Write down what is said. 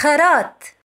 خرات